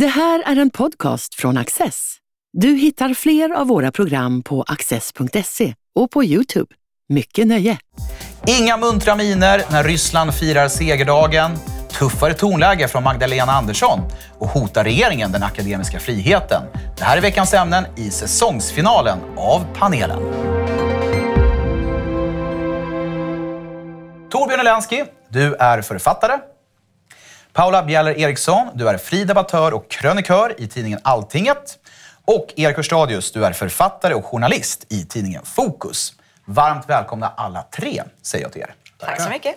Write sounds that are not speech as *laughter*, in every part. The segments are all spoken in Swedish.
Det här är en podcast från Access. Du hittar fler av våra program på access.se och på Youtube. Mycket nöje! Inga muntra miner när Ryssland firar segerdagen. Tuffare tonläge från Magdalena Andersson och hotar regeringen den akademiska friheten. Det här är veckans ämnen i säsongsfinalen av panelen. Torbjörn Elensky, du är författare. Paula Bjeller Eriksson, du är fri debattör och krönikör i tidningen Alltinget. Och Erik Hörstadius, du är författare och journalist i tidningen Fokus. Varmt välkomna alla tre, säger jag till er. Tack så mycket.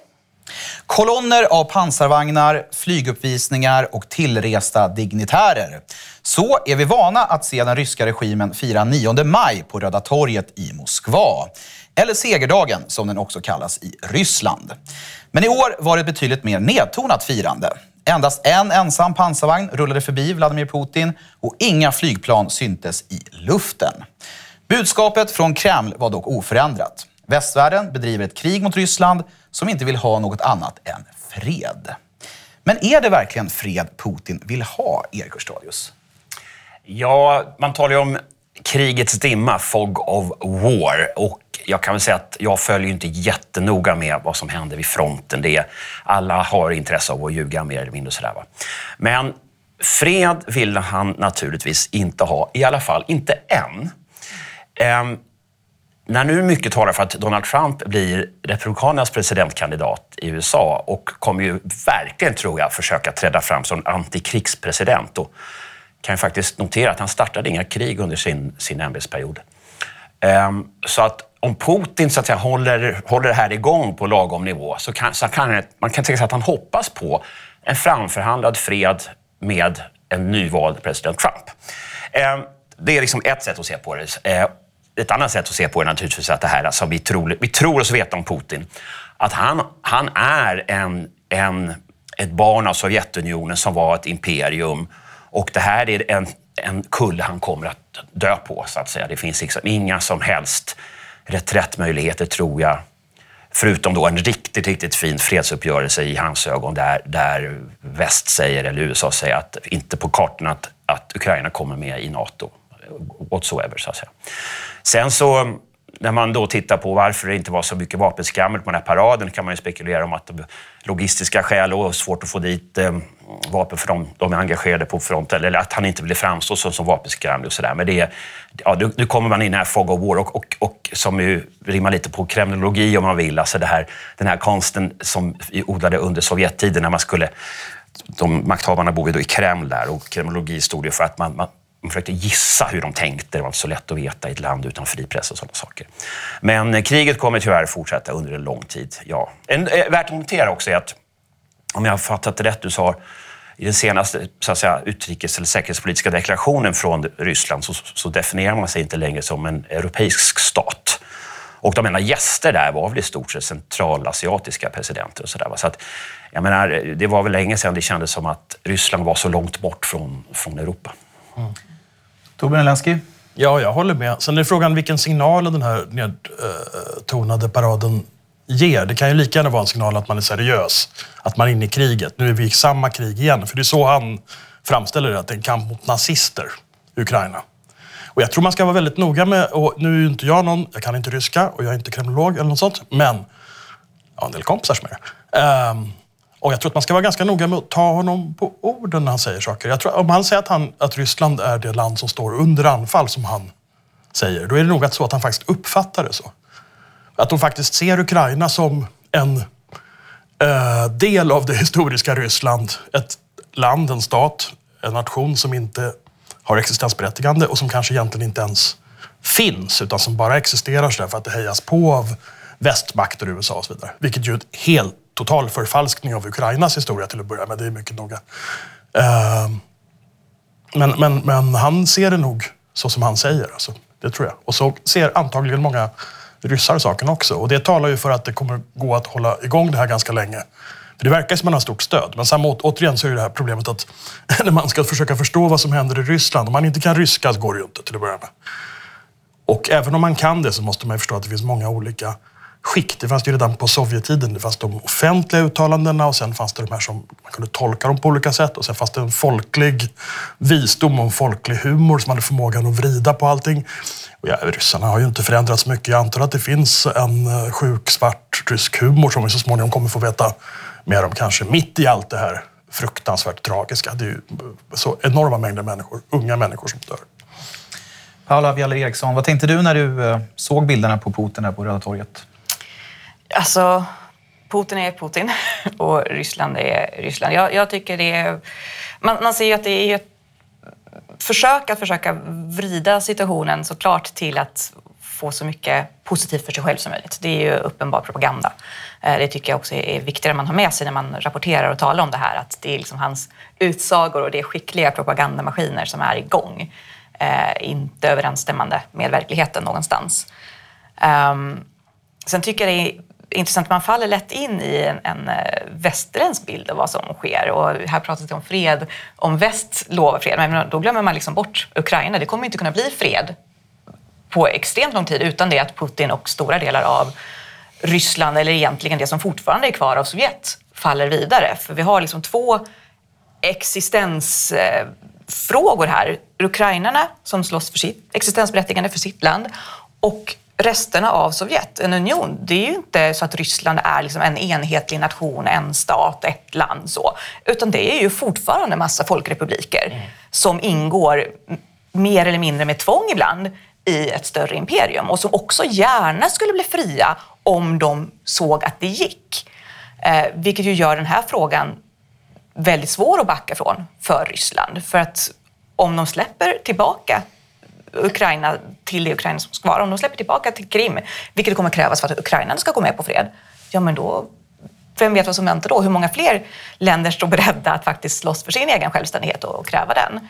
Kolonner av pansarvagnar, flyguppvisningar och tillresta dignitärer. Så är vi vana att se den ryska regimen fira 9 maj på Röda torget i Moskva. Eller segerdagen som den också kallas i Ryssland. Men i år var det ett betydligt mer nedtonat firande. Endast en ensam pansarvagn rullade förbi Vladimir Putin och inga flygplan syntes i luften. Budskapet från Kreml var dock oförändrat. Västvärlden bedriver ett krig mot Ryssland som inte vill ha något annat än fred. Men är det verkligen fred Putin vill ha, Erik Hörstadius? Ja, man talar ju om krigets dimma, fog of war. Och jag kan väl säga att jag följer inte jättenoga med vad som händer vid fronten. Det är, alla har intresse av att ljuga mer eller mindre. Sådär, va? Men fred vill han naturligtvis inte ha, i alla fall inte än. Ehm, när nu mycket talar för att Donald Trump blir Republikanernas presidentkandidat i USA och kommer ju verkligen, tror jag, försöka träda fram som antikrigspresident. Och kan jag faktiskt notera att han startade inga krig under sin, sin ämbetsperiod. Um, så att om Putin så att säga, håller, håller det här igång på lagom nivå så kan, så kan man kan tänka sig att han hoppas på en framförhandlad fred med en nyvald president Trump. Um, det är liksom ett sätt att se på det. Uh, ett annat sätt att se på det är naturligtvis att det här alltså, vi, tror, vi tror oss veta om Putin, att han, han är en, en, ett barn av Sovjetunionen som var ett imperium och det här är en, en kulle han kommer att dö på, så att säga. Det finns liksom inga som helst reträttmöjligheter, tror jag. Förutom då en riktigt, riktigt fin fredsuppgörelse i hans ögon där, där väst säger, eller USA säger, att inte på kartan att, att Ukraina kommer med i NATO. Whatsoever, så att säga. Sen så när man då tittar på varför det inte var så mycket vapenskrammel på den här paraden kan man ju spekulera om att logistiska skäl och svårt att få dit eh, vapen för de, de är engagerade på fronten, eller att han inte ville framstå som, som vapenskramlig och sådär. Men det ja, nu, nu kommer man in i den här fog of war och, och, och som ju rimmar lite på kremlologi om man vill. Alltså det här, den här konsten som vi odlade under Sovjettiden när man skulle de makthavarna bor ju då i Kreml där och kremlologi stod ju för att man, man man försökte gissa hur de tänkte. Det var inte så lätt att veta i ett land utan fri press och sådana saker. Men eh, kriget kommer tyvärr fortsätta under en lång tid. Ja. En, eh, värt att notera också är att, om jag har fattat det rätt, du sa i den senaste så att säga, utrikes eller säkerhetspolitiska deklarationen från Ryssland så, så definierar man sig inte längre som en europeisk stat. Och de enda gäster där var väl i stort sett centralasiatiska presidenter och sådär. Så att, jag menar, det var väl länge sedan det kändes som att Ryssland var så långt bort från, från Europa. Mm. Torbjörn Elensky? Ja, jag håller med. Sen är frågan vilken signal den här nedtonade paraden ger. Det kan ju lika gärna vara en signal att man är seriös. Att man är inne i kriget. Nu är vi i samma krig igen. För det är så han framställer det, att det är en kamp mot nazister i Ukraina. Och jag tror man ska vara väldigt noga med, och nu är ju inte jag någon, jag kan inte ryska och jag är inte kremlolog eller något sånt, men jag har en del kompisar som är det. Um, och jag tror att man ska vara ganska noga med att ta honom på orden när han säger saker. Jag tror, om han säger att, han, att Ryssland är det land som står under anfall, som han säger, då är det nog att så att han faktiskt uppfattar det så. Att de faktiskt ser Ukraina som en eh, del av det historiska Ryssland. Ett land, en stat, en nation som inte har existensberättigande och som kanske egentligen inte ens finns, utan som bara existerar så för att det hejas på av västmakter, USA och så vidare. Vilket ju är ett helt total förfalskning av Ukrainas historia till att börja med. Det är mycket noga. Ehm, men, men, men han ser det nog så som han säger. Alltså. Det tror jag. Och så ser antagligen många ryssar saken också. Och det talar ju för att det kommer gå att hålla igång det här ganska länge. För det verkar som att man har stort stöd. Men samma, återigen så är det här problemet att *laughs* när man ska försöka förstå vad som händer i Ryssland, om man inte kan ryska så går det ju inte till att börja med. Och även om man kan det så måste man förstå att det finns många olika skikt. Det fanns ju redan på Sovjettiden. Det fanns de offentliga uttalandena och sen fanns det de här som man kunde tolka dem på olika sätt. Och sen fanns det en folklig visdom och en folklig humor som hade förmågan att vrida på allting. Och ja, ryssarna har ju inte förändrats mycket. Jag antar att det finns en eh, sjuk svart rysk humor som vi så småningom kommer få veta mer om kanske mitt i allt det här fruktansvärt tragiska. Det är ju eh, så enorma mängder människor, unga människor som dör. Paula Bjeller Eriksson, vad tänkte du när du eh, såg bilderna på Putin här på Röda torget? Alltså, Putin är Putin *laughs* och Ryssland är Ryssland. Jag, jag tycker det är... Man, man ser ju att det är ett försök att försöka vrida situationen såklart till att få så mycket positivt för sig själv som möjligt. Det är ju uppenbar propaganda. Eh, det tycker jag också är viktigare att man har med sig när man rapporterar och talar om det här. Att det är liksom hans utsagor och det är skickliga propagandamaskiner som är igång. Eh, inte överensstämmande med verkligheten någonstans. Um, sen tycker jag det är intressant man faller lätt in i en, en eh, västerländsk bild av vad som sker. Och här pratas det om fred, om väst lovar fred, men då glömmer man liksom bort Ukraina. Det kommer inte kunna bli fred på extremt lång tid utan det att Putin och stora delar av Ryssland, eller egentligen det som fortfarande är kvar av Sovjet, faller vidare. För vi har liksom två existensfrågor här. Ukrainarna som slåss för sitt existensberättigande för sitt land och resterna av Sovjet, en union. Det är ju inte så att Ryssland är liksom en enhetlig nation, en stat, ett land så. Utan det är ju fortfarande massa folkrepubliker mm. som ingår mer eller mindre med tvång ibland i ett större imperium och som också gärna skulle bli fria om de såg att det gick. Eh, vilket ju gör den här frågan väldigt svår att backa från för Ryssland. För att om de släpper tillbaka Ukraina till det Ukraina som ska vara, om de släpper tillbaka till Krim, vilket kommer krävas för att Ukraina ska gå med på fred, ja men då vem vet vad som väntar då? Hur många fler länder står beredda att faktiskt slåss för sin egen självständighet och kräva den?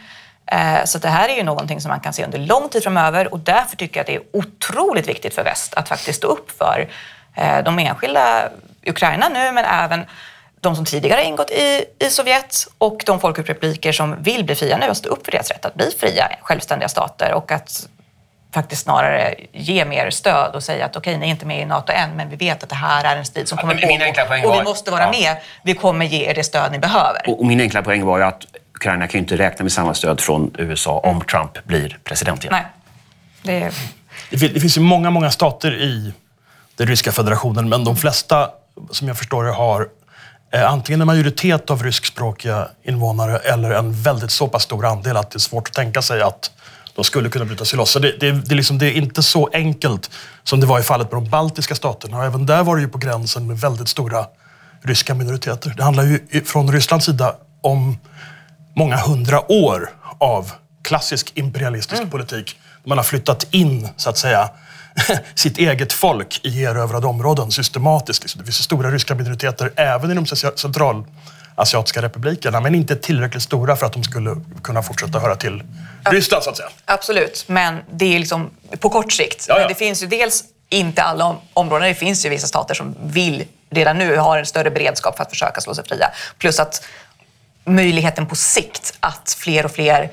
Eh, så det här är ju någonting som man kan se under lång tid framöver och därför tycker jag att det är otroligt viktigt för väst att faktiskt stå upp för eh, de enskilda Ukraina nu, men även de som tidigare ingått i, i Sovjet och de folkrepubliker som vill bli fria nu, att stå upp för deras rätt att bli fria, självständiga stater och att faktiskt snarare ge mer stöd och säga att okej, okay, ni är inte med i NATO än, men vi vet att det här är en strid som kommer pågå och vi måste vara ja. med. Vi kommer ge er det stöd ni behöver. Och, och min enkla poäng var ju att Ukraina kan ju inte räkna med samma stöd från USA om Trump blir president igen. Nej. Det, det finns ju många, många stater i den ryska federationen, men de flesta, som jag förstår det, har antingen en majoritet av ryskspråkiga invånare eller en väldigt så pass stor andel att det är svårt att tänka sig att de skulle kunna bryta sig loss. Så det, det, det, liksom, det, är inte så enkelt som det var i fallet med de baltiska staterna. Och även där var det ju på gränsen med väldigt stora ryska minoriteter. Det handlar ju från Rysslands sida om många hundra år av klassisk imperialistisk mm. politik. Man har flyttat in, så att säga, *laughs* sitt eget folk i erövrade områden systematiskt. Det finns stora ryska minoriteter även i de centralasiatiska republikerna, men inte tillräckligt stora för att de skulle kunna fortsätta höra till Ryssland, så att säga. Absolut, men det är liksom på kort sikt. Ja, ja. Men det finns ju dels inte alla områden. Det finns ju vissa stater som vill redan nu har en större beredskap för att försöka slå sig fria. Plus att möjligheten på sikt att fler och fler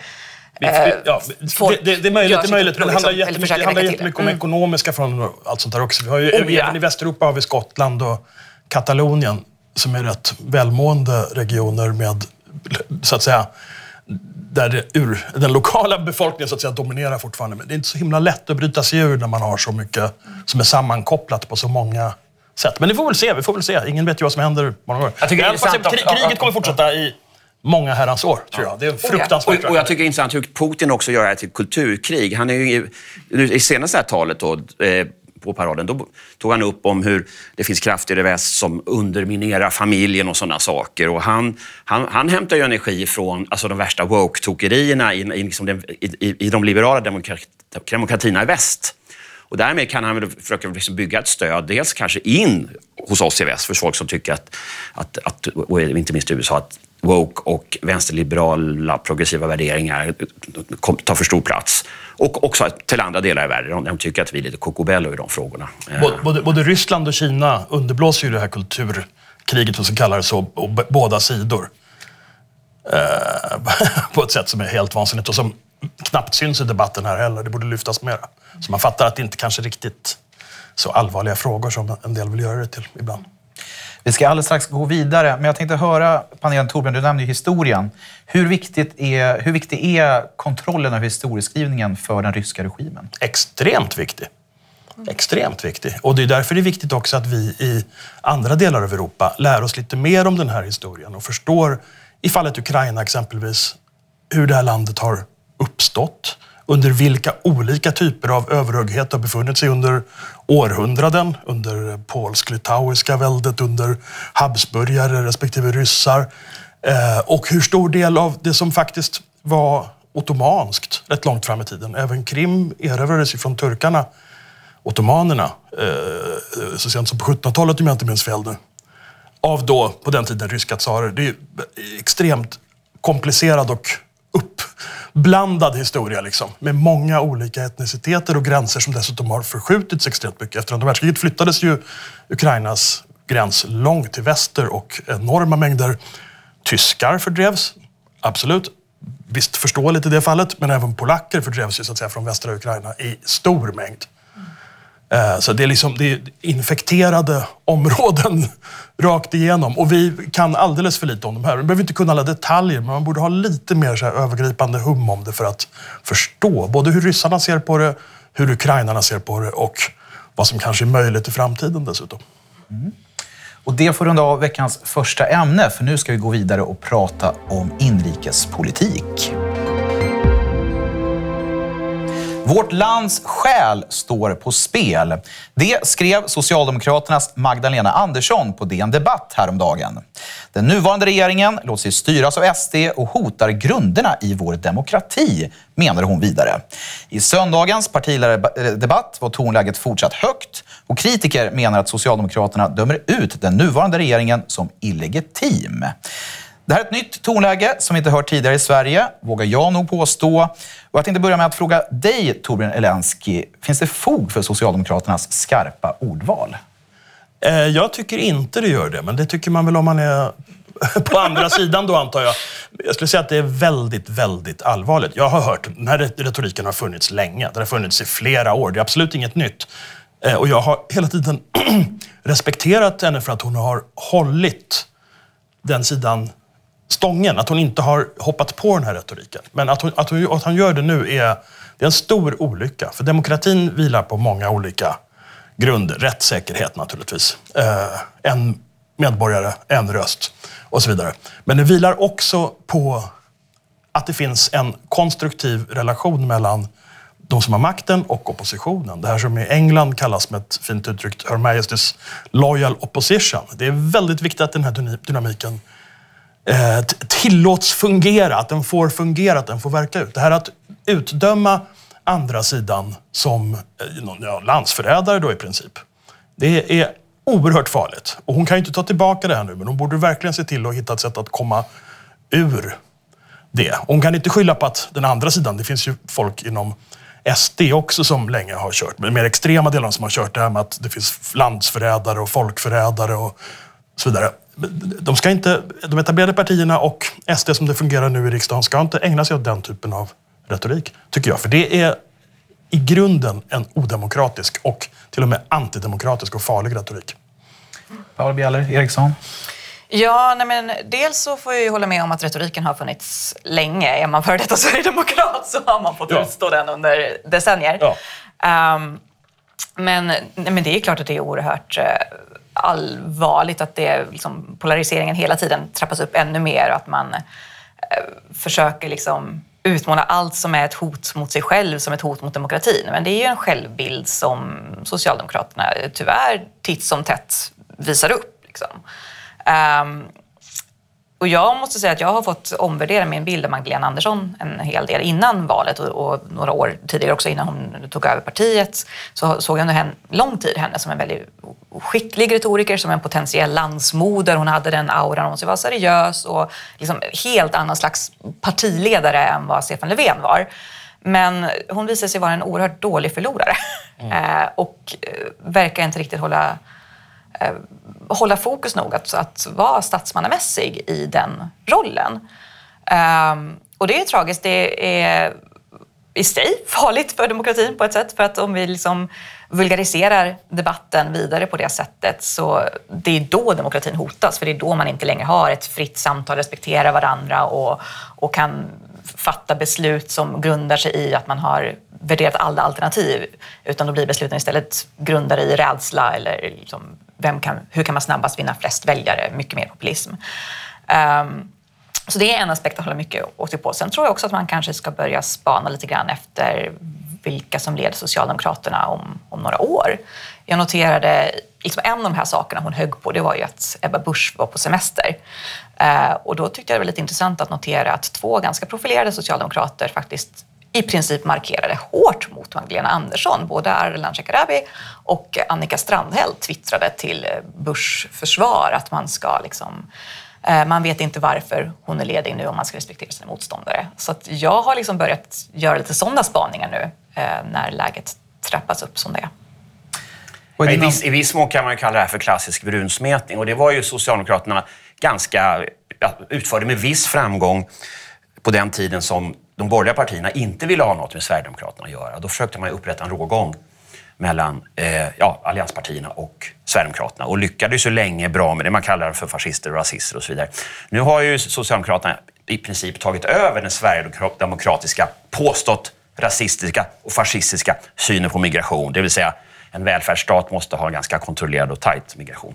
ja, det, det, det, är möjligt, det är möjligt men det handlar liksom, jättemycket, det handlar jättemycket om mm. ekonomiska förhållanden och allt sånt där också. Vi har ju, oh, ja. Även i Västeuropa har vi Skottland och Katalonien som är rätt välmående regioner med, så att säga, där det, ur, den lokala befolkningen så att säga, dominerar fortfarande. Men det är inte så himla lätt att bryta sig ur när man har så mycket som är sammankopplat på så många sätt. Men vi får väl se, vi får väl se. Ingen vet ju vad som händer. Jag tycker det är intressant kriget kommer fortsätta i många herrans år, tror jag. Det är fruktansvärt och, och jag tycker det är intressant hur Putin också gör det här till kulturkrig. Han är ju, I senaste här talet då, eh, på paraden, då tog han upp om hur det finns krafter i väst som underminerar familjen och sådana saker. Och han, han, han hämtar ju energi från alltså, de värsta woke-tokerierna i, i, liksom i, i de liberala demokratierna i väst. Och därmed kan han väl försöka liksom bygga ett stöd, dels kanske in hos oss i väst, för folk som tycker att, att, att och inte minst i USA, att woke och vänsterliberala progressiva värderingar tar för stor plats. Och också till andra delar i världen. De tycker att vi är lite kokobello i de frågorna. Eh. Både, både Ryssland och Kina underblåser ju det här kulturkriget, som kallar det så, på båda sidor. Eh, *laughs* på ett sätt som är helt vansinnigt och som knappt syns i debatten här heller. Det borde lyftas mer. Så man fattar att det inte kanske riktigt så allvarliga frågor som en del vill göra det till ibland. Vi ska alldeles strax gå vidare, men jag tänkte höra panelen Torbjörn, du nämnde ju historien. Hur, viktigt är, hur viktig är kontrollen av historieskrivningen för den ryska regimen? Extremt viktig. Extremt viktig. Och det är därför det är viktigt också att vi i andra delar av Europa lär oss lite mer om den här historien och förstår, i fallet Ukraina exempelvis, hur det här landet har uppstått, under vilka olika typer av överhöghet har befunnit sig under århundraden, under polsk-litauiska väldet, under habsburgare respektive ryssar. Eh, och hur stor del av det som faktiskt var ottomanskt rätt långt fram i tiden. Även Krim erövrades ju från turkarna, ottomanerna, eh, så sent som på 1700-talet om jag inte minns fel nu. Av då, på den tiden, ryska tsarer. Det är extremt komplicerad och uppblandad historia liksom, med många olika etniciteter och gränser som dessutom har förskjutits extremt mycket. Efter andra världskriget flyttades ju Ukrainas gräns långt till väster och enorma mängder tyskar fördrevs. Absolut. Visst förståeligt i det fallet, men även polacker fördrevs ju så att säga från västra Ukraina i stor mängd. Eh, så det är, liksom, det är infekterade *laughs* områden rakt igenom. Och vi kan alldeles för lite om de här. Vi behöver inte kunna alla detaljer, men man borde ha lite mer så övergripande hum om det för att förstå både hur ryssarna ser på det, hur ukrainarna ser på det och vad som kanske är möjligt i framtiden dessutom. Mm. Och det får runda av veckans första ämne, för nu ska vi gå vidare och prata om inrikespolitik. Vårt lands själ står på spel. Det skrev Socialdemokraternas Magdalena Andersson på DN Debatt häromdagen. Den nuvarande regeringen låter sig styras av SD och hotar grunderna i vår demokrati, menar hon vidare. I söndagens partiledardebatt eh, var tonläget fortsatt högt och kritiker menar att Socialdemokraterna dömer ut den nuvarande regeringen som illegitim. Det här är ett nytt tonläge som vi inte hört tidigare i Sverige, vågar jag nog påstå. Och jag tänkte börja med att fråga dig, Torbjörn Elensky. Finns det fog för Socialdemokraternas skarpa ordval? Eh, jag tycker inte det gör det, men det tycker man väl om man är *laughs* på andra sidan då antar jag. Jag skulle säga att det är väldigt, väldigt allvarligt. Jag har hört, den här retoriken har funnits länge. Den har funnits i flera år. Det är absolut inget nytt. Eh, och jag har hela tiden *clears throat* respekterat henne för att hon har hållit den sidan stången, att hon inte har hoppat på den här retoriken. Men att hon, att hon, att han gör det nu är, det är en stor olycka. För demokratin vilar på många olika grunder. Rättssäkerhet naturligtvis. Eh, en medborgare, en röst och så vidare. Men det vilar också på att det finns en konstruktiv relation mellan de som har makten och oppositionen. Det här som i England kallas med ett fint uttryck Her Majesty's Loyal Opposition. Det är väldigt viktigt att den här dynamiken Eh, tillåts fungera, att den får fungera, att den får verka ut. Det här att utdöma andra sidan som eh, ja, landsförrädare då i princip. Det är oerhört farligt. Och hon kan ju inte ta tillbaka det här nu, men hon borde verkligen se till att hitta ett sätt att komma ur det. Hon kan inte skylla på att den andra sidan, det finns ju folk inom SD också som länge har kört, med mer extrema delarna som har kört det här med att det finns landsförrädare och folkförrädare och så vidare de, ska inte, de etablerade partierna och SD som det fungerar nu i riksdagen ska inte ägna sig åt den typen av retorik, tycker jag. För det är i grunden en odemokratisk och till och med antidemokratisk och farlig retorik. Paula Bieler Eriksson? Ja, nej men dels så får jag ju hålla med om att retoriken har funnits länge. Är man före detta *laughs* sverigedemokrat så har man fått ja. utstå den under decennier. Ja. Um, men, nej men det är klart att det är oerhört uh, allvarligt att det, liksom, polariseringen hela tiden trappas upp ännu mer och att man eh, försöker liksom utmana allt som är ett hot mot sig själv som ett hot mot demokratin. Men det är ju en självbild som Socialdemokraterna tyvärr titt som tätt visar upp. Liksom. Um, och jag måste säga att jag har fått omvärdera min bild av Magdalena Andersson en hel del innan valet och, och några år tidigare också innan hon tog över partiet. Så såg jag under en lång tid henne som en väldigt skicklig retoriker, som en potentiell landsmoder. Hon hade den auran, hon var seriös och liksom helt annan slags partiledare än vad Stefan Löfven var. Men hon visade sig vara en oerhört dålig förlorare mm. eh, och eh, verkar inte riktigt hålla Eh, hålla fokus nog att, att vara statsmannamässig i den rollen. Ehm, och det är tragiskt. Det är i sig farligt för demokratin på ett sätt. För att om vi liksom vulgariserar debatten vidare på det sättet så det är då demokratin hotas. För det är då man inte längre har ett fritt samtal, respekterar varandra och, och kan fatta beslut som grundar sig i att man har värderat alla alternativ. Utan då blir besluten istället grundade i rädsla eller liksom, vem kan, hur kan man snabbast vinna flest väljare? Mycket mer populism. Um, så det är en aspekt att hålla mycket åt på. Sen tror jag också att man kanske ska börja spana lite grann efter vilka som leder Socialdemokraterna om, om några år. Jag noterade, liksom en av de här sakerna hon högg på, det var ju att Ebba Busch var på semester. Eh, och då tyckte jag det var lite intressant att notera att två ganska profilerade socialdemokrater faktiskt i princip markerade hårt mot Magdalena Andersson. Både Ardalan Shekarabi och Annika Strandhäll twittrade till Bush försvar att man ska liksom Eh, man vet inte varför hon är ledig nu om man ska respektera sina motståndare. Så jag har liksom börjat göra lite sådana spaningar nu eh, när läget trappas upp som det är. I viss, I viss mån kan man kalla det här för klassisk brunsmetning och det var ju Socialdemokraterna ganska ja, utförde med viss framgång på den tiden som de borgerliga partierna inte ville ha något med Sverigedemokraterna att göra. Då försökte man upprätta en rågång mellan eh, ja, allianspartierna och Sverigedemokraterna och lyckades så länge bra med det man kallar för fascister och rasister och så vidare. Nu har ju Socialdemokraterna i princip tagit över den sverigedemokratiska, påstått rasistiska och fascistiska synen på migration. Det vill säga, en välfärdsstat måste ha en ganska kontrollerad och tajt migration.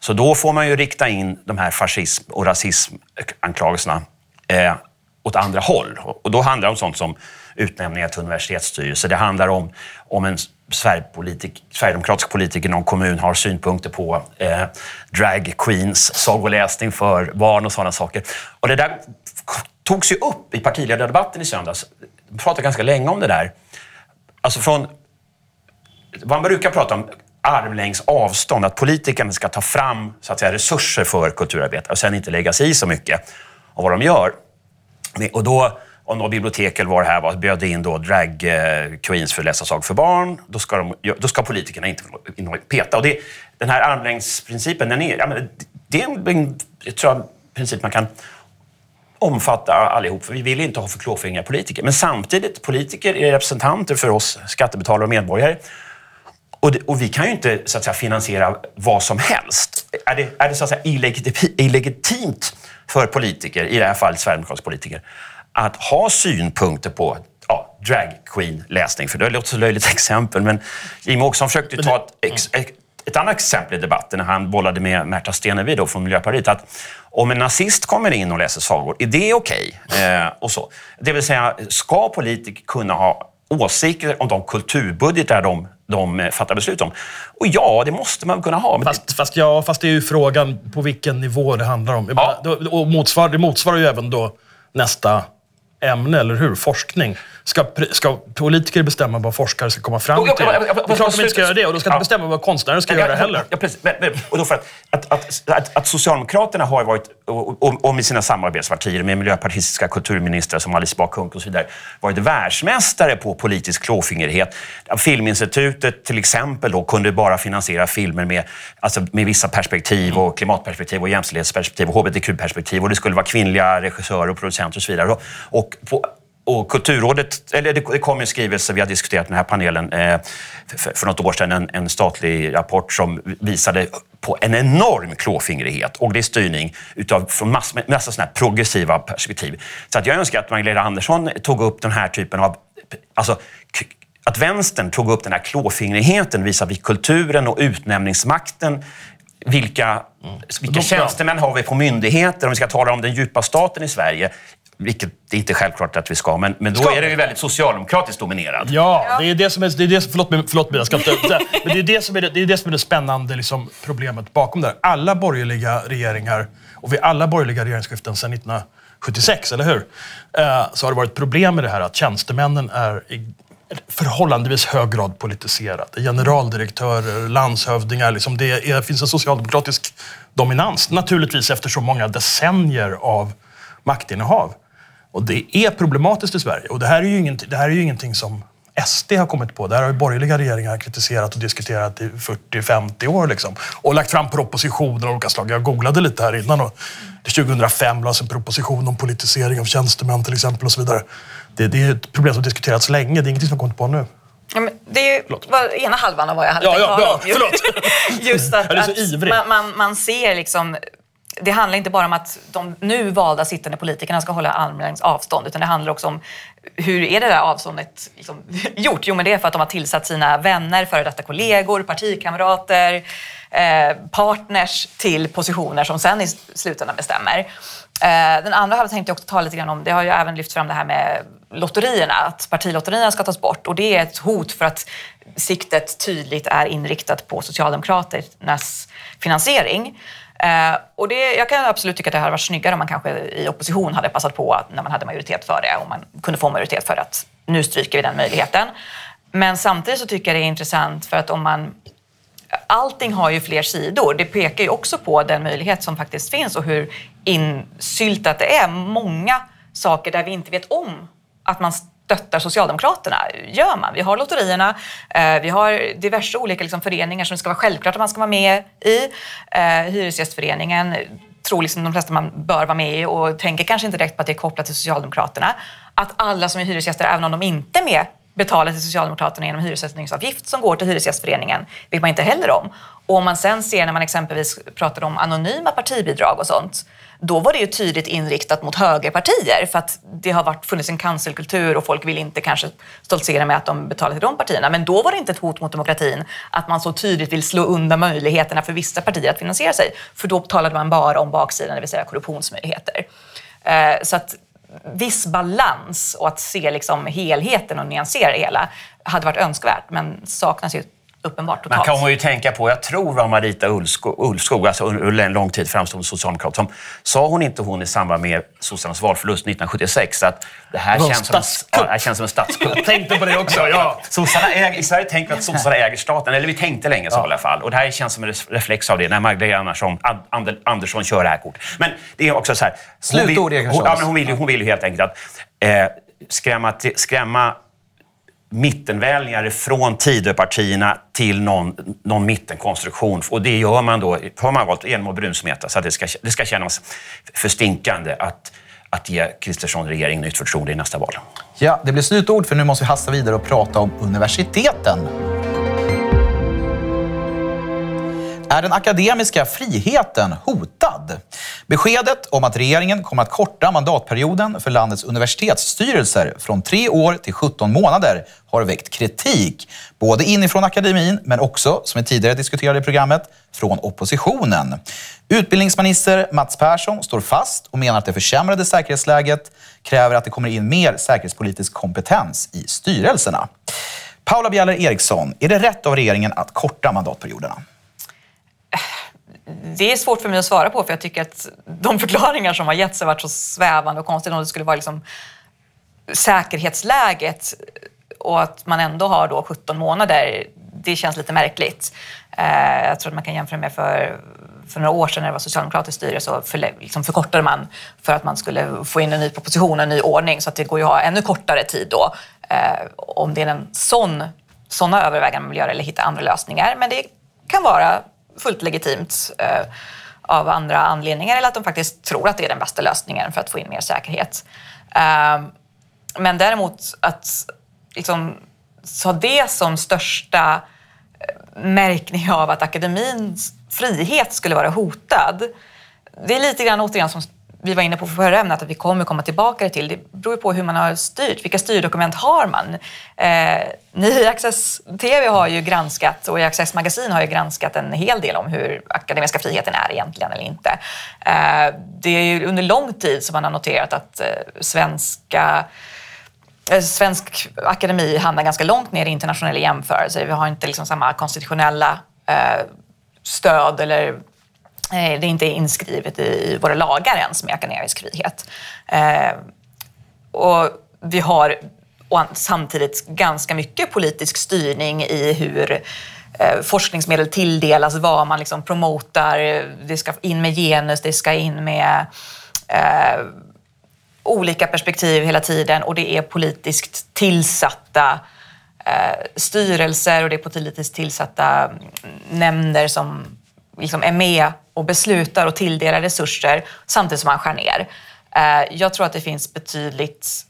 Så då får man ju rikta in de här fascism och rasismanklagelserna eh, åt andra håll. Och då handlar det om sånt som utnämningar till universitetsstyrelse. Det handlar om, om en Sverigepolitik, sverigedemokratisk politiker i någon kommun har synpunkter på eh, drag queens, sagoläsning för barn och sådana saker. Och det där togs ju upp i partiledardebatten i söndags. De pratade ganska länge om det där. Alltså från... Man brukar prata om armlängds avstånd, att politikerna ska ta fram så att säga, resurser för kulturarbetare och sen inte lägga sig i så mycket av vad de gör. Och då om något bibliotek eller vad det här var bjöd in då drag eh, queens för att läsa sagor för barn, då ska, de, då ska politikerna inte peta. Och det, den här armlängdsprincipen, den är, ja, men det är en, jag tror jag, princip man kan omfatta allihop, för vi vill inte ha för klåfingriga politiker. Men samtidigt, politiker är representanter för oss skattebetalare och medborgare. Och, det, och, vi kan ju inte så att säga, finansiera vad som helst. Är det, är det så att säga, illegitimt för politiker, i det här fallet sverigedemokratiska politiker, att ha synpunkter på ja, drag queen-läsning, för det låter så löjligt exempel, men Jimmie Åkesson försökte ta ett, ex, ett annat exempel i debatten när han bollade med Märta Stenevi då från Miljöpartiet. Att om en nazist kommer in och läser sagor, är det okej? Okay? Eh, och så. Det vill säga, ska politiker kunna ha åsikter om de kulturbudgetar de, de eh, fattar beslut om? Och ja, det måste man kunna ha. Fast, fast, ja, fast det är ju frågan på vilken nivå det handlar om. Ja. Och motsvar, det motsvarar ju även då nästa ämne, eller hur? Forskning. Ska, ska politiker bestämma vad forskare ska komma fram till? Det är klart de inte ska göra det och de ska inte bestämma vad konstnärer ska göra heller. Ja, precis. Och då för att, att, att, att, Socialdemokraterna har varit, och, med sina samarbetspartier, med miljöpartistiska kulturministrar som Alice Bah och så vidare, varit världsmästare på politisk klåfingrighet. Filminstitutet till exempel då kunde bara finansiera filmer med, alltså med vissa perspektiv och klimatperspektiv och jämställdhetsperspektiv och hbtq-perspektiv och det skulle vara kvinnliga regissörer och producenter och så vidare. Och på, och Kulturrådet, eller det kom en skrivelse, vi har diskuterat den här panelen eh, för, något år sedan, en, statlig rapport som visade på en enorm klåfingrighet och det är styrning utav, från massor massa såna progressiva perspektiv. Så att jag önskar att Magdalena Andersson tog upp den här typen av... Alltså, att vänstern tog upp den här klåfingrigheten visavi kulturen och utnämningsmakten vilka, vilka tjänstemän har vi på myndigheter? Om vi ska tala om den djupa staten i Sverige vilket det är inte självklart att vi ska, men, men då ska. är det ju väldigt socialdemokratiskt dominerad. Ja, det är det som är... Det är det, förlåt, förlåt mig, jag ska inte... men det är det som är det, det, är det, som är det spännande liksom, problemet bakom det här. Alla borgerliga regeringar, och vid alla borgerliga regeringsskiften sedan 1976, eller hur? Eh, så har det varit problem med det här att tjänstemännen är i förhållandevis hög grad politiserade. Generaldirektörer, landshövdingar, liksom det är, finns en socialdemokratisk dominans. Naturligtvis efter så många decennier av maktinnehav. Och det är problematiskt i Sverige. Och det här är ju, ingenting, det här är ju ingenting som SD har kommit på. Det här har ju borgerliga regeringar kritiserat och diskuterat i 40-50 år. Liksom. Och lagt fram propositioner av olika slag. Jag googlade lite här innan och det 2005 lades en proposition om politisering av tjänstemän till exempel och så vidare. Det, det är ett problem som diskuterats länge. Det är ingenting som har kommit på nu. Ja, det var ena halvan av vad jag hade Ja, tänkt ja, tala om. Förlåt. *laughs* Just att, att man, man, man ser liksom det handlar inte bara om att de nu valda sittande politikerna ska hålla armlängds avstånd utan det handlar också om hur är det där avståndet liksom *laughs* gjort? Jo, men det är för att de har tillsatt sina vänner, före detta kollegor, partikamrater, eh, partners till positioner som sen i slutändan bestämmer. Eh, den andra halvan tänkte jag också ta lite grann om, det har ju även lyft fram det här med lotterierna, att partilotterierna ska tas bort och det är ett hot för att siktet tydligt är inriktat på Socialdemokraternas finansiering. Eh, och det, jag kan absolut tycka att det hade varit snyggare om man kanske i opposition hade passat på att, när man hade majoritet för det, om man kunde få majoritet för att nu stryker vi den möjligheten. Men samtidigt så tycker jag det är intressant för att om man allting har ju fler sidor. Det pekar ju också på den möjlighet som faktiskt finns och hur insyltat det är. Många saker där vi inte vet om att man stöttar Socialdemokraterna gör man. Vi har lotterierna, eh, vi har diverse olika liksom, föreningar som det ska vara självklart att man ska vara med i. Eh, Hyresgästföreningen tror liksom de flesta man bör vara med i och tänker kanske inte direkt på att det är kopplat till Socialdemokraterna. Att alla som är hyresgäster, även om de inte är med, betalar till Socialdemokraterna genom hyressättningsavgift som går till Hyresgästföreningen, vet man inte heller om. Och om man sen ser när man exempelvis pratar om anonyma partibidrag och sånt, då var det ju tydligt inriktat mot högerpartier för att det har varit, funnits en cancelkultur och folk vill inte kanske stoltsera med att de betalar till de partierna. Men då var det inte ett hot mot demokratin att man så tydligt vill slå undan möjligheterna för vissa partier att finansiera sig. För då talade man bara om baksidan, det vill säga korruptionsmöjligheter. Eh, så att viss balans och att se liksom helheten och nyansera det hela hade varit önskvärt, men saknas ju uppenbart totalt. Man kan ju tänka på, jag tror var Marita Ulvskog, Ulvskog alltså under en lång tid framstående socialdemokrat, som sa hon inte hon i samband med sossarnas valförlust 1976 att det här, Det känns som, en, ja, det här känns som en statskupp. Jag tänkte på det också, ja. Sossarna äger, I Sverige tänker vi att sossarna äger staten, eller vi tänkte länge så i alla fall. Och det här känns som en reflex av det, när Magdalena Ander- Andersson kör det här kort. Men det är också så här... hon vill- Slutord, hon, ja, hon, vill, ju- hon vill ju helt enkelt att eh, skrämma, skrämma mittenväljare från Tidöpartierna till någon, någon mittenkonstruktion. Och det gör man då, har man valt genom att brunsmeta så att det ska, det ska kännas för stinkande att, att ge Kristersson regering nytt förtroende i nästa val. Ja, det blir slutord för nu måste vi hasta vidare och prata om universiteten. Är den akademiska friheten hotad? Beskedet om att regeringen kommer att korta mandatperioden för landets universitetsstyrelser från tre år till 17 månader har väckt kritik. Både inifrån akademin, men också, som vi tidigare diskuterade i programmet, från oppositionen. Utbildningsminister Mats Persson står fast och menar att det försämrade säkerhetsläget kräver att det kommer in mer säkerhetspolitisk kompetens i styrelserna. Paula Bjeller Eriksson, är det rätt av regeringen att korta mandatperioderna? Eh, det är svårt för mig att svara på för jag tycker att de *laughs* förklaringar som har getts har varit så svävande och konstiga. Om det skulle vara liksom säkerhetsläget och att man ändå har då 17 månader, det känns lite märkligt. Eh, jag tror att man kan jämföra med för, för några år sedan när det var socialdemokratiskt styre så för, liksom förkortade man för att man skulle få in en ny proposition, en ny ordning. Så att det går ju att ha ännu kortare tid då eh, om det är en sån, såna överväganden man vill göra eller hitta andra lösningar. Men det kan vara fullt legitimt eh, av andra anledningar eller att de faktiskt tror att det är den bästa lösningen för att få in mer säkerhet. Eh, men däremot att liksom, ha det som största eh, märkning av att akademins frihet skulle vara hotad. Det är lite grann återigen som vi var inne på förra ämnet, att vi kommer komma tillbaka till. Det beror på hur man har styrt. Vilka styrdokument har man? Eh, ni i Access TV har ju granskat och i Access Magasin har ju granskat en hel del om hur akademiska friheten är egentligen eller inte. Eh, det är ju under lång tid som man har noterat att eh, svenska eh, Svensk akademi hamnar ganska långt ner i internationella jämförelser. Vi har inte liksom samma konstitutionella eh, stöd eller Eh, det är inte inskrivet i våra lagar ens med akademisk frihet. Eh, och vi har och samtidigt ganska mycket politisk styrning i hur eh, forskningsmedel tilldelas, vad man liksom promotar. Det ska in med genus, det ska in med eh, olika perspektiv hela tiden och det är politiskt tillsatta eh, styrelser och det är politiskt tillsatta mm, nämnder som liksom är med och beslutar och tilldelar resurser samtidigt som man skär ner. Eh, jag tror att det finns betydligt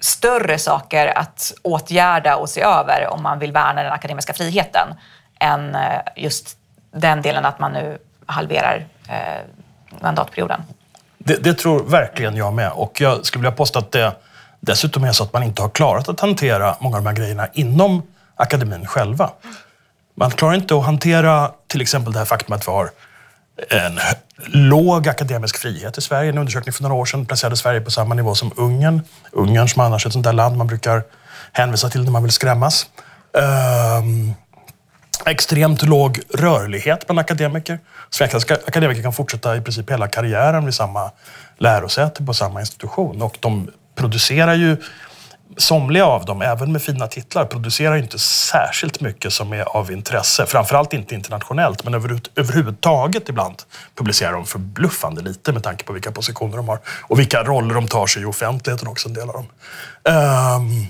större saker att åtgärda och se över om man vill värna den akademiska friheten än eh, just den delen att man nu halverar eh, mandatperioden. Det, det, tror verkligen jag med. Och jag skulle vilja påstå att det dessutom är så att man inte har klarat att hantera många av de här grejerna inom akademin själva. Man klarar inte att hantera till exempel det här faktum att vi har en låg akademisk frihet i Sverige. En undersökning för några år sedan placerade Sverige på samma nivå som Ungern. Ungern som annars är ett sånt där land man brukar hänvisa till när man vill skrämmas. Um, extremt låg rörlighet bland akademiker. Svenska akademiker kan fortsätta i princip hela karriären vid samma lärosäte på samma institution och de producerar ju somliga av dem, även med fina titlar, producerar inte särskilt mycket som är av intresse. Framförallt inte internationellt, men över, överhuvudtaget ibland publicerar de förbluffande lite med tanke på vilka positioner de har och vilka roller de tar sig i offentligheten också, en del av dem. Um,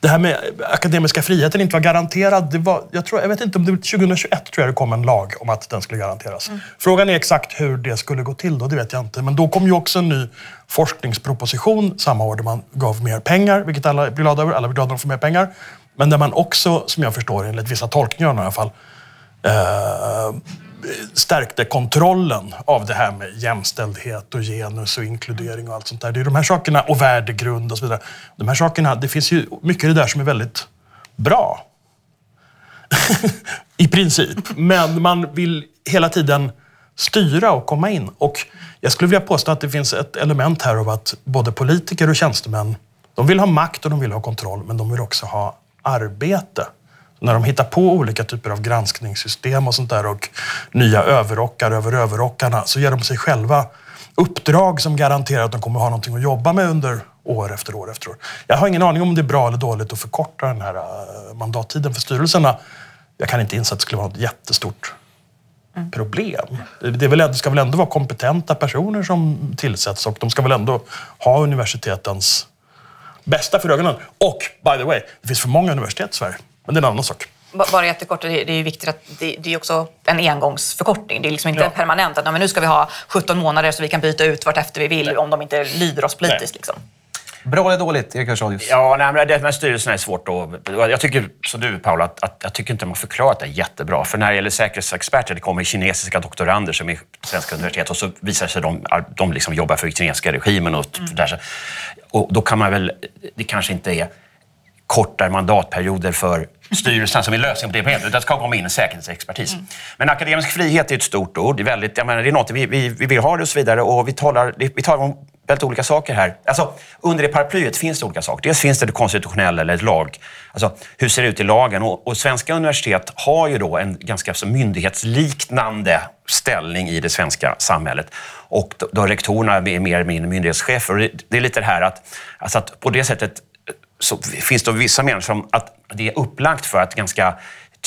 det här med akademiska friheten inte var garanterad. Det var, jag, tror, jag vet inte om det var 2021 tror jag det kom en lag om att den skulle garanteras. Mm. Frågan är exakt hur det skulle gå till då, det vet jag inte. Men då kom ju också en ny forskningsproposition samma år där man gav mer pengar, vilket alla blir glada över. Alla blir glada om de får mer pengar. Men där man också, som jag förstår enligt vissa tolkningar i alla fall, eh, stärkte kontrollen av det här med jämställdhet och genus och inkludering och allt sånt där. Det är de här sakerna, och värdegrund och så vidare. De här sakerna, det finns ju mycket i det där som är väldigt bra. *laughs* I princip. Men man vill hela tiden styra och komma in. Och jag skulle vilja påstå att det finns ett element här av att både politiker och tjänstemän, de vill ha makt och de vill ha kontroll, men de vill också ha arbete när de hittar på olika typer av granskningssystem och sånt där och nya överrockar över överrockarna så ger de sig själva uppdrag som garanterar att de kommer ha någonting att jobba med under år efter år efter år. Jag har ingen aning om det är bra eller dåligt att förkorta den här äh, mandattiden för styrelserna. Jag kan inte inse att det skulle vara ett jättestort mm. problem. Det, är väl, det ska väl ändå vara kompetenta personer som tillsätts och de ska väl ändå ha universitetens bästa för ögonen. Och, by the way, det finns för många universitet i Sverige. Men det är en annan sak. Bara jättekort, det är viktigt att det, är också en engångsförkortning. Det är liksom inte ja. permanent att men nu ska vi ha 17 månader så vi kan byta ut vart efter vi vill om de inte lyder oss politiskt. Liksom. Bra eller dåligt, Erik Hörsadius? Ja, nej, men det med styrelserna är svårt att... Jag tycker, som du Paula, att, att, jag tycker inte de har förklarat det jättebra. För när det gäller säkerhetsexperter, det kommer kinesiska doktorander som är svenska universitet och så visar sig de, de liksom jobbar för kinesiska regimen. Och, mm. där, och då kan man väl... Det kanske inte är kortare mandatperioder för styrelsen som är lösningen på det problemet. Det ska komma in en säkerhetsexpertis. Mm. Men akademisk frihet är ett stort ord. Det är, väldigt, jag menar, det är något vi, vi, vi vill ha det och så vidare. Och vi talar, vi talar om väldigt olika saker här. Alltså, under det paraplyet finns det olika saker. Dels finns det det konstitutionella eller ett lag. Alltså, hur ser det ut i lagen? Och, och svenska universitet har ju då en ganska så myndighetsliknande ställning i det svenska samhället. Och då, då rektorerna är mer eller mindre myndighetschefer. Och det, det, är lite det här att, alltså att på det sättet så finns det vissa menar som att det är upplagt för att ganska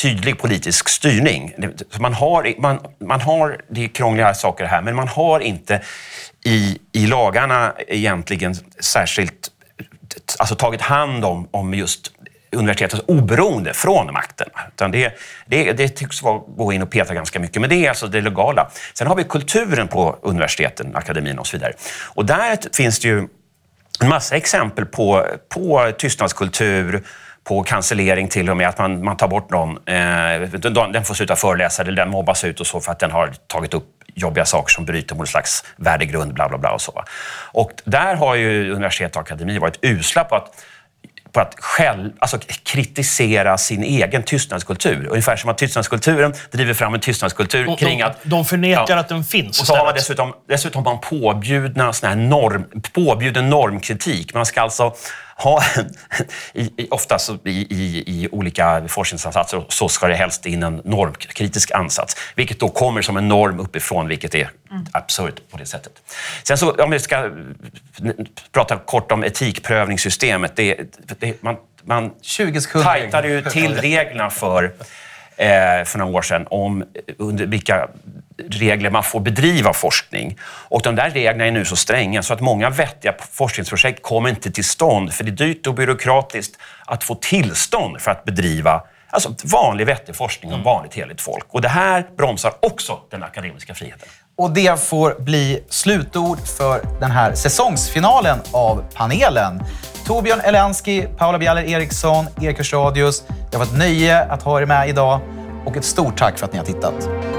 tydlig politisk styrning. Man har, man, man har, det är krångliga saker här, men man har inte i, i lagarna egentligen särskilt alltså tagit hand om, om just universitetets oberoende från makten. Utan det, det, det tycks vara, gå in och peta ganska mycket, men det är alltså det legala. Sen har vi kulturen på universiteten, akademin och så vidare. Och där finns det ju massa exempel på, på tystnadskultur, på cancellering till och med, att man, man tar bort någon. Eh, den får sluta föreläsa eller den mobbas ut och så för att den har tagit upp jobbiga saker som bryter mot en slags värdegrund, bla bla bla och så. Och där har ju universitet och akademi varit usla på att på att själv, alltså kritisera sin egen tystnadskultur. Ungefär som att tystnadskulturen driver fram en tystnadskultur de, kring att... De förnekar ja, att den finns Och så har man dessutom, dessutom man påbjudna såna här norm, påbjuden normkritik. Man ska alltså ha en, *laughs* i, oftast i, i, i, olika forskningsansatser så ska det helst in en normkritisk ansats, vilket då kommer som en norm uppifrån, vilket är mm. absurt på det sättet. Sen så, om vi ska prata kort om etikprövningssystemet. Det, det, man man 20 tajtade ju till reglerna för eh, för några år sedan om under vilka regler man får bedriva forskning. Och de där reglerna är nu så stränga så att många vettiga forskningsprojekt kommer inte till stånd för det är dyrt och byråkratiskt att få tillstånd för att bedriva Alltså vanlig vettig forskning om vanligt heligt folk. Och det här bromsar också den akademiska friheten. Och det får bli slutord för den här säsongsfinalen av panelen. Torbjörn Elensky, Paula Bjaller Eriksson, Erik Hörstadius. Det har varit ett nöje att ha er med idag och ett stort tack för att ni har tittat.